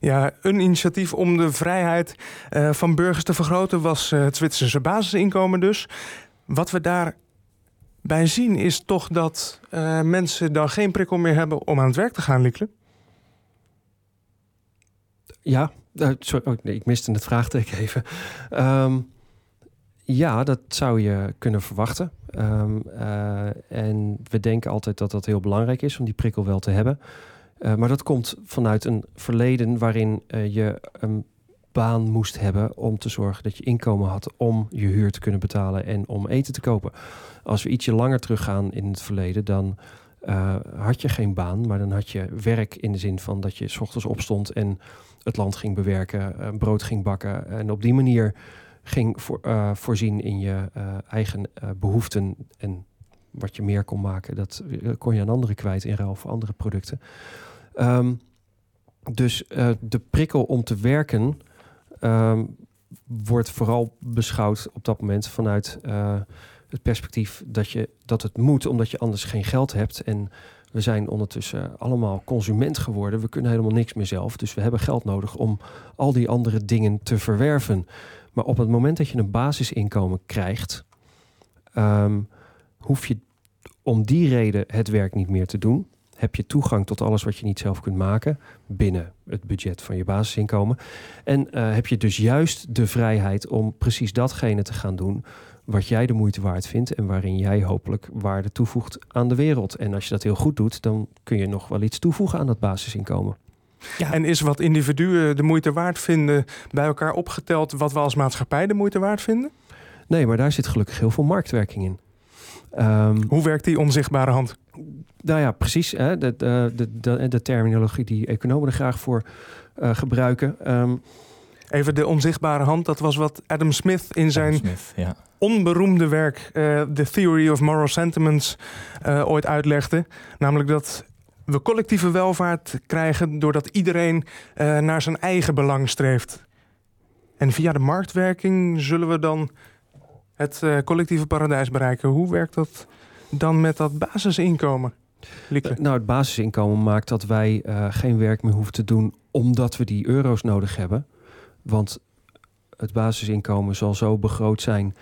Ja, een initiatief om de vrijheid uh, van burgers te vergroten was uh, het Zwitserse basisinkomen dus. Wat we daarbij zien is toch dat uh, mensen dan geen prikkel meer hebben om aan het werk te gaan, Likle. Ja, sorry, oh, nee, ik miste het vraagteken even. Um, ja, dat zou je kunnen verwachten. Uh, en we denken altijd dat dat heel belangrijk is om die prikkel wel te hebben. Uh, maar dat komt vanuit een verleden waarin uh, je een baan moest hebben om te zorgen dat je inkomen had om je huur te kunnen betalen en om eten te kopen. Als we ietsje langer teruggaan in het verleden, dan had je geen baan, maar dan had je werk in de zin van dat je s ochtends opstond en het land ging bewerken, brood ging bakken. En op die manier ging voor, voorzien in je eigen behoeften en wat je meer kon maken, dat kon je aan anderen kwijt in ruil voor andere producten. Um, dus de prikkel om te werken um, wordt vooral beschouwd op dat moment vanuit het perspectief dat, je, dat het moet, omdat je anders geen geld hebt. En we zijn ondertussen allemaal consument geworden. We kunnen helemaal niks meer zelf. Dus we hebben geld nodig om al die andere dingen te verwerven. Maar op het moment dat je een basisinkomen krijgt, um, hoef je om die reden het werk niet meer te doen. Heb je toegang tot alles wat je niet zelf kunt maken binnen het budget van je basisinkomen. En uh, heb je dus juist de vrijheid om precies datgene te gaan doen wat jij de moeite waard vindt en waarin jij hopelijk waarde toevoegt aan de wereld. En als je dat heel goed doet, dan kun je nog wel iets toevoegen aan dat basisinkomen. Ja. En is wat individuen de moeite waard vinden bij elkaar opgeteld wat we als maatschappij de moeite waard vinden? Nee, maar daar zit gelukkig heel veel marktwerking in. Um, Hoe werkt die onzichtbare hand? Nou ja, precies. Hè? De, de, de, de, terminologie die economen er graag voor uh, gebruiken. Um, Even de onzichtbare hand, dat was wat Adam Smith in zijn Smith, ja. onberoemde werk uh, The Theory of Moral Sentiments uh, ooit uitlegde. Namelijk dat we collectieve welvaart krijgen doordat iedereen uh, naar zijn eigen belang streeft. En via de marktwerking zullen we dan het uh, collectieve paradijs bereiken. Hoe werkt dat dan met dat basisinkomen? Uh, nou, het basisinkomen maakt dat wij geen werk meer hoeven te doen omdat we die euro's nodig hebben. Want het basisinkomen zal zo begroot zijn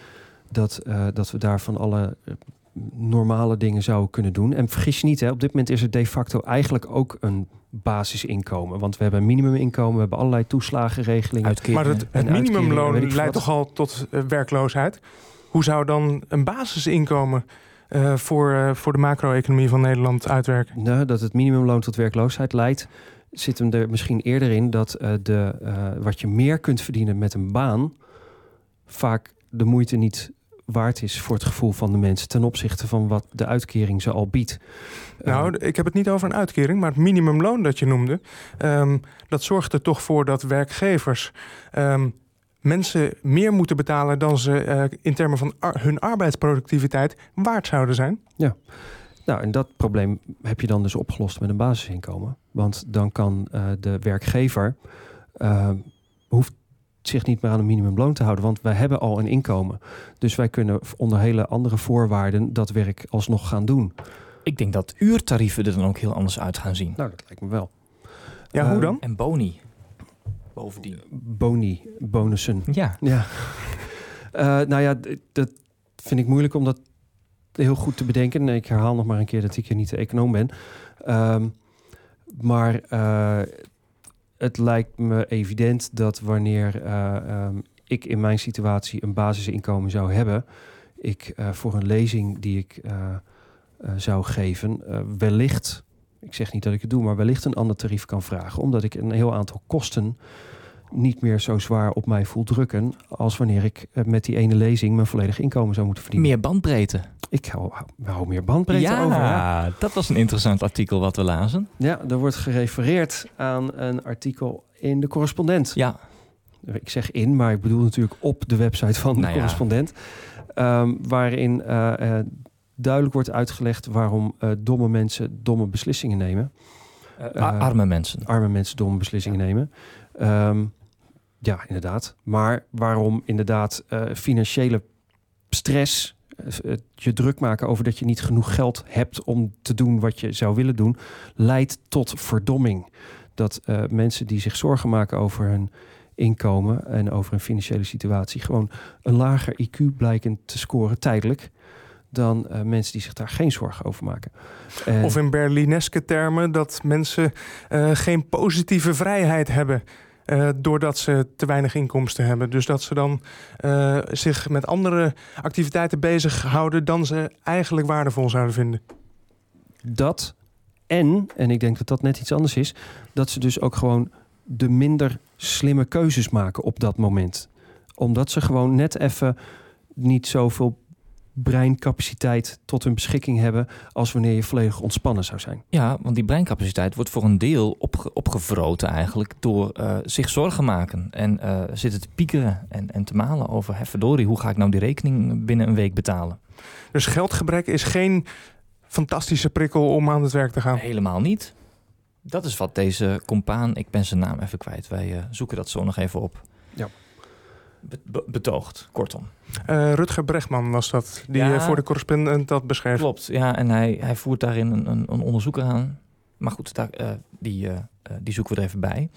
dat, dat we daarvan alle normale dingen zouden kunnen doen. En vergis je niet, hè, op dit moment is er de facto eigenlijk ook een basisinkomen. Want we hebben een minimuminkomen, we hebben allerlei toeslagenregelingen. Maar het, het minimumloon leidt toch al tot uh, werkloosheid? Hoe zou dan een basisinkomen uh, voor, uh, voor de macro-economie van Nederland uitwerken? Nou, dat het minimumloon tot werkloosheid leidt, zit hem er misschien eerder in dat de, wat je meer kunt verdienen met een baan, vaak de moeite niet waard is voor het gevoel van de mensen ten opzichte van wat de uitkering ze al biedt. Nou, uh, ik heb het niet over een uitkering, maar het minimumloon dat je noemde, um, dat zorgt er toch voor dat werkgevers um, mensen meer moeten betalen dan ze uh, in termen van ar hun arbeidsproductiviteit waard zouden zijn. Ja. Nou, en dat probleem heb je dan dus opgelost met een basisinkomen. Want dan kan uh, de werkgever hoeft zich niet meer aan een minimumloon te houden. Want wij hebben al een inkomen. Dus wij kunnen onder hele andere voorwaarden dat werk alsnog gaan doen. Ik denk dat uurtarieven er dan ook heel anders uit gaan zien. Nou, dat lijkt me wel. Ja, uh, hoe dan? En boni. Bovendien. Boni, bonussen. Ja. ja. uh, nou ja, dat vind ik moeilijk om dat heel goed te bedenken. Ik herhaal nog maar een keer dat ik hier niet de econoom ben. Um, maar uh, het lijkt me evident dat wanneer uh, um, ik in mijn situatie een basisinkomen zou hebben, ik uh, voor een lezing die ik uh, zou geven, wellicht, ik zeg niet dat ik het doe, maar wellicht een ander tarief kan vragen, omdat ik een heel aantal kosten niet meer zo zwaar op mij voel drukken als wanneer ik met die ene lezing mijn volledige inkomen zou moeten verdienen. Meer bandbreedte. Ik hou, hou meer bandbreedte ja, over. Ja, dat was een interessant artikel wat we lazen. Ja, er wordt gerefereerd aan een artikel in de correspondent. Ja. Ik zeg in, maar ik bedoel natuurlijk op de website van de nou ja. correspondent. Um, waarin uh, uh, duidelijk wordt uitgelegd waarom uh, domme mensen domme beslissingen nemen. arme mensen. Arme mensen domme beslissingen ja. nemen. Um, ja, inderdaad. Maar waarom inderdaad financiële stress je druk maken over dat je niet genoeg geld hebt om te doen wat je zou willen doen, leidt tot verdomming. dat mensen die zich zorgen maken over hun inkomen en over hun financiële situatie gewoon een lager IQ blijken te scoren tijdelijk dan uh, mensen die zich daar geen zorgen over maken. Of in Berlineske termen dat mensen uh, geen positieve vrijheid hebben. Uh, doordat ze te weinig inkomsten hebben. Dus dat ze dan zich met andere activiteiten bezighouden dan ze eigenlijk waardevol zouden vinden. Dat en, en ik denk dat dat net iets anders is, dat ze dus ook gewoon de minder slimme keuzes maken op dat moment. Omdat ze gewoon net even niet zoveel breincapaciteit tot hun beschikking hebben als wanneer je volledig ontspannen zou zijn. Ja, want die breincapaciteit wordt voor een deel opge opgevroten eigenlijk door uh, zich zorgen maken en uh, zitten te piekeren en, en te malen over, verdorie, hoe ga ik nou die rekening binnen een week betalen? Dus geldgebrek is geen fantastische prikkel om aan het werk te gaan? Helemaal niet. Dat is wat deze compaan, ik ben zijn naam even kwijt, wij uh, zoeken dat zo nog even op. Ja betoogd, kortom. Uh, Rutger Brechtman was dat, die ja, voor de correspondent dat beschreef. Klopt, ja, en hij, hij voert daarin een, een, een onderzoek aan. Maar goed, daar, uh, die, uh, die zoeken we er even bij.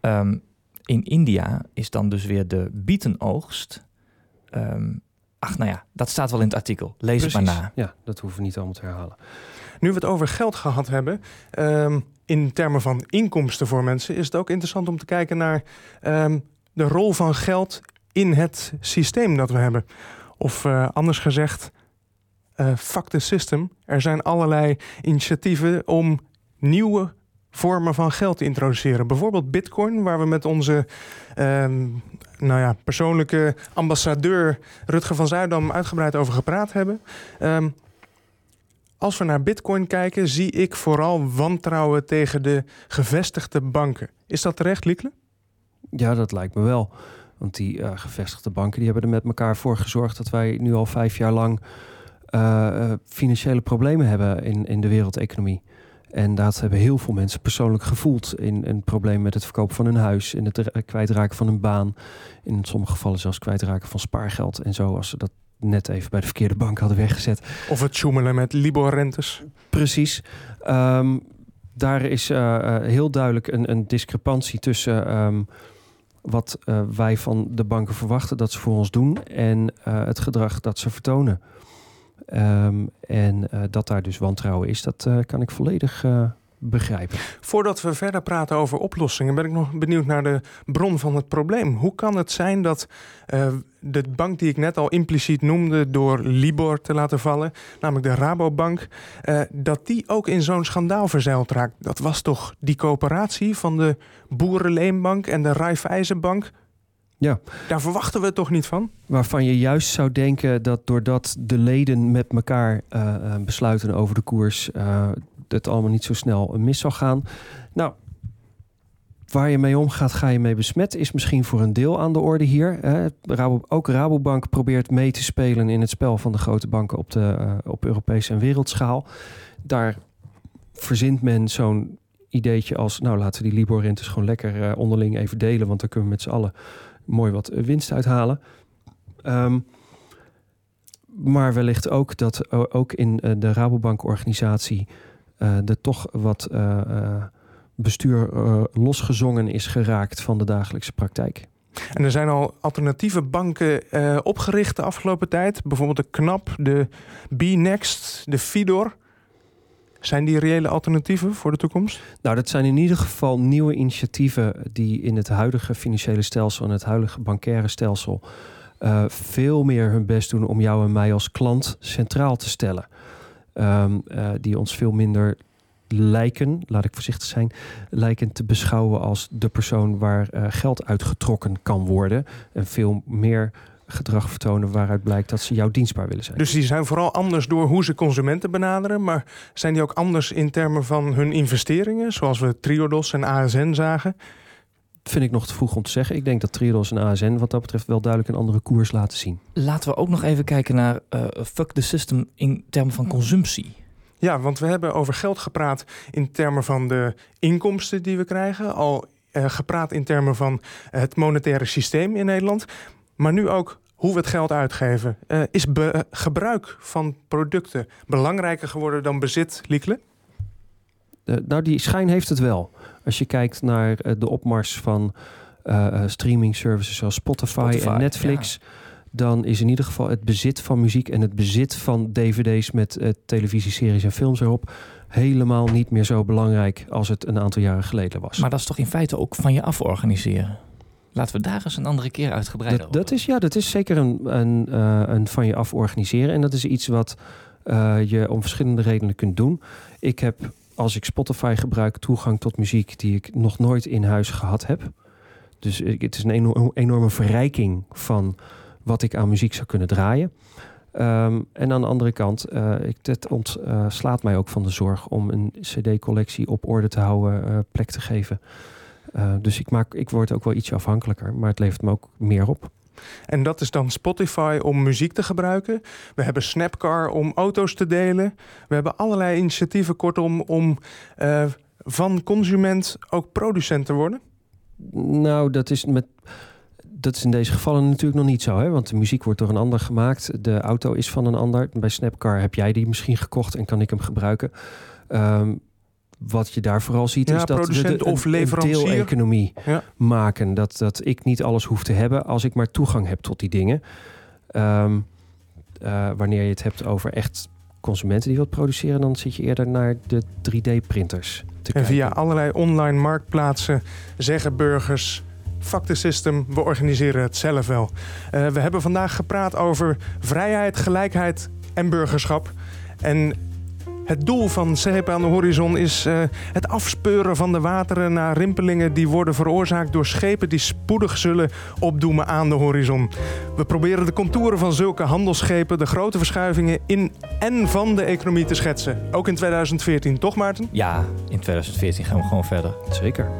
Um, in India is dan dus weer de bietenoogst. Um, ach, nou ja, dat staat wel in het artikel. Lees Precies. het maar na. Ja, dat hoeven we niet allemaal te herhalen. Nu we het over geld gehad hebben, um, in termen van inkomsten voor mensen, is het ook interessant om te kijken naar de rol van geld in het systeem dat we hebben. Of uh, anders gezegd, uh, fuck the system. Er zijn allerlei initiatieven om nieuwe vormen van geld te introduceren. Bijvoorbeeld Bitcoin, waar we met onze uh, nou ja, persoonlijke ambassadeur Rutger van Zuidam uitgebreid over gepraat hebben. Um, als we naar Bitcoin kijken, zie ik vooral wantrouwen tegen de gevestigde banken. Is dat terecht, Liekle? Ja, dat lijkt me wel. Want die uh, gevestigde banken die hebben er met elkaar voor gezorgd dat wij nu al vijf jaar lang uh, financiële problemen hebben in, in de wereldeconomie. En dat hebben heel veel mensen persoonlijk gevoeld. In een probleem met het verkopen van hun huis, in het kwijtraken van hun baan. In sommige gevallen zelfs kwijtraken van spaargeld. En zo, als ze dat net even bij de verkeerde bank hadden weggezet. Of het joemelen met Libor-rentes. Precies. Um, daar is uh, heel duidelijk een, een discrepantie tussen um, wat uh, wij van de banken verwachten dat ze voor ons doen en het gedrag dat ze vertonen. Um, en dat daar dus wantrouwen is, dat kan ik volledig begrijpen. Voordat we verder praten over oplossingen, ben ik nog benieuwd naar de bron van het probleem. Hoe kan het zijn dat de bank die ik net al impliciet noemde door Libor te laten vallen, namelijk de Rabobank, uh, dat die ook in zo'n schandaal verzeild raakt. Dat was toch die coöperatie van de Boerenleenbank en de Raiffeisenbank? Ja. Daar verwachten we het toch niet van? Waarvan je juist zou denken dat doordat de leden met elkaar uh, besluiten over de koers, uh, het allemaal niet zo snel mis zou gaan. Nou, waar je mee omgaat, ga je mee besmet, is misschien voor een deel aan de orde hier. Rabo, ook Rabobank probeert mee te spelen in het spel van de grote banken op, de, uh, op Europese en wereldschaal. Daar verzint men zo'n ideetje als, nou laten we die Libor-rentes gewoon lekker uh, onderling even delen, want dan kunnen we met z'n allen mooi wat winst uithalen. Um, maar wellicht ook dat ook in de Rabobank-organisatie er toch wat bestuur uh, losgezongen is geraakt van de dagelijkse praktijk. En er zijn al alternatieve banken uh, opgericht de afgelopen tijd. Bijvoorbeeld de KNAP, de B-Next, de Fidor. Zijn die reële alternatieven voor de toekomst? Nou, dat zijn in ieder geval nieuwe initiatieven die in het huidige financiële stelsel en het huidige bankaire stelsel uh, veel meer hun best doen om jou en mij als klant centraal te stellen. Um, uh, die ons veel minder lijken, laat ik voorzichtig zijn, lijken te beschouwen als de persoon waar uh, geld uitgetrokken kan worden. En veel meer gedrag vertonen waaruit blijkt dat ze jou dienstbaar willen zijn. Dus die zijn vooral anders door hoe ze consumenten benaderen, maar zijn die ook anders in termen van hun investeringen, zoals we Triodos en ASN zagen? Vind ik nog te vroeg om te zeggen. Ik denk dat Triodos en ASN wat dat betreft wel duidelijk een andere koers laten zien. Laten we ook nog even kijken naar uh, fuck the system in termen van consumptie. Ja, want we hebben over geld gepraat in termen van de inkomsten die we krijgen. Al uh, gepraat in termen van het monetaire systeem in Nederland. Maar nu ook hoe we het geld uitgeven. Uh, is gebruik van producten belangrijker geworden dan bezit, Liekle? Uh, nou, die schijn heeft het wel. Als je kijkt naar de opmars van streaming services zoals Spotify, en Netflix dan is in ieder geval het bezit van muziek en het bezit van dvd's met uh, televisieseries en films erop helemaal niet meer zo belangrijk als het een aantal jaren geleden was. Maar dat is toch in feite ook van je af organiseren? Laten we daar eens een andere keer uitgebreider dat, dat is Ja, dat is zeker een, een, uh, een van je af organiseren. En dat is iets wat uh, je om verschillende redenen kunt doen. Ik heb, als ik Spotify gebruik, toegang tot muziek die ik nog nooit in huis gehad heb. Dus het is een enorme verrijking van wat ik aan muziek zou kunnen draaien. Um, en aan de andere kant, uh, ik, ontslaat uh, mij ook van de zorg om een CD-collectie op orde te houden, uh, plek te geven. dus ik, maak, ik word ook wel ietsje afhankelijker, maar het levert me ook meer op. En dat is dan Spotify om muziek te gebruiken. We hebben Snapcar om auto's te delen. We hebben allerlei initiatieven, kortom, om van consument ook producent te worden. Nou, dat is met dat is in deze gevallen natuurlijk nog niet zo, hè? want de muziek wordt door een ander gemaakt. De auto is van een ander. Bij Snapcar heb jij die misschien gekocht en kan ik hem gebruiken. Um, wat je daar vooral ziet is dat we de, of leverancier deeleconomie ja. maken. Dat, dat ik niet alles hoef te hebben als ik maar toegang heb tot die dingen. Um, uh, wanneer je het hebt over echt consumenten die wat produceren, dan zit je eerder naar de 3D-printers. En via allerlei online marktplaatsen zeggen burgers Fuck the system, we organiseren het zelf wel. Uh, we hebben vandaag gepraat over vrijheid, gelijkheid en burgerschap. En het doel van CHP aan de horizon is uh, het afspeuren van de wateren naar rimpelingen die worden veroorzaakt door schepen die spoedig zullen opdoemen aan de horizon. We proberen de contouren van zulke handelsschepen, de grote verschuivingen in en van de economie te schetsen. Ook in 2014, toch Maarten? Ja, in 2014 gaan we gewoon verder. Zeker.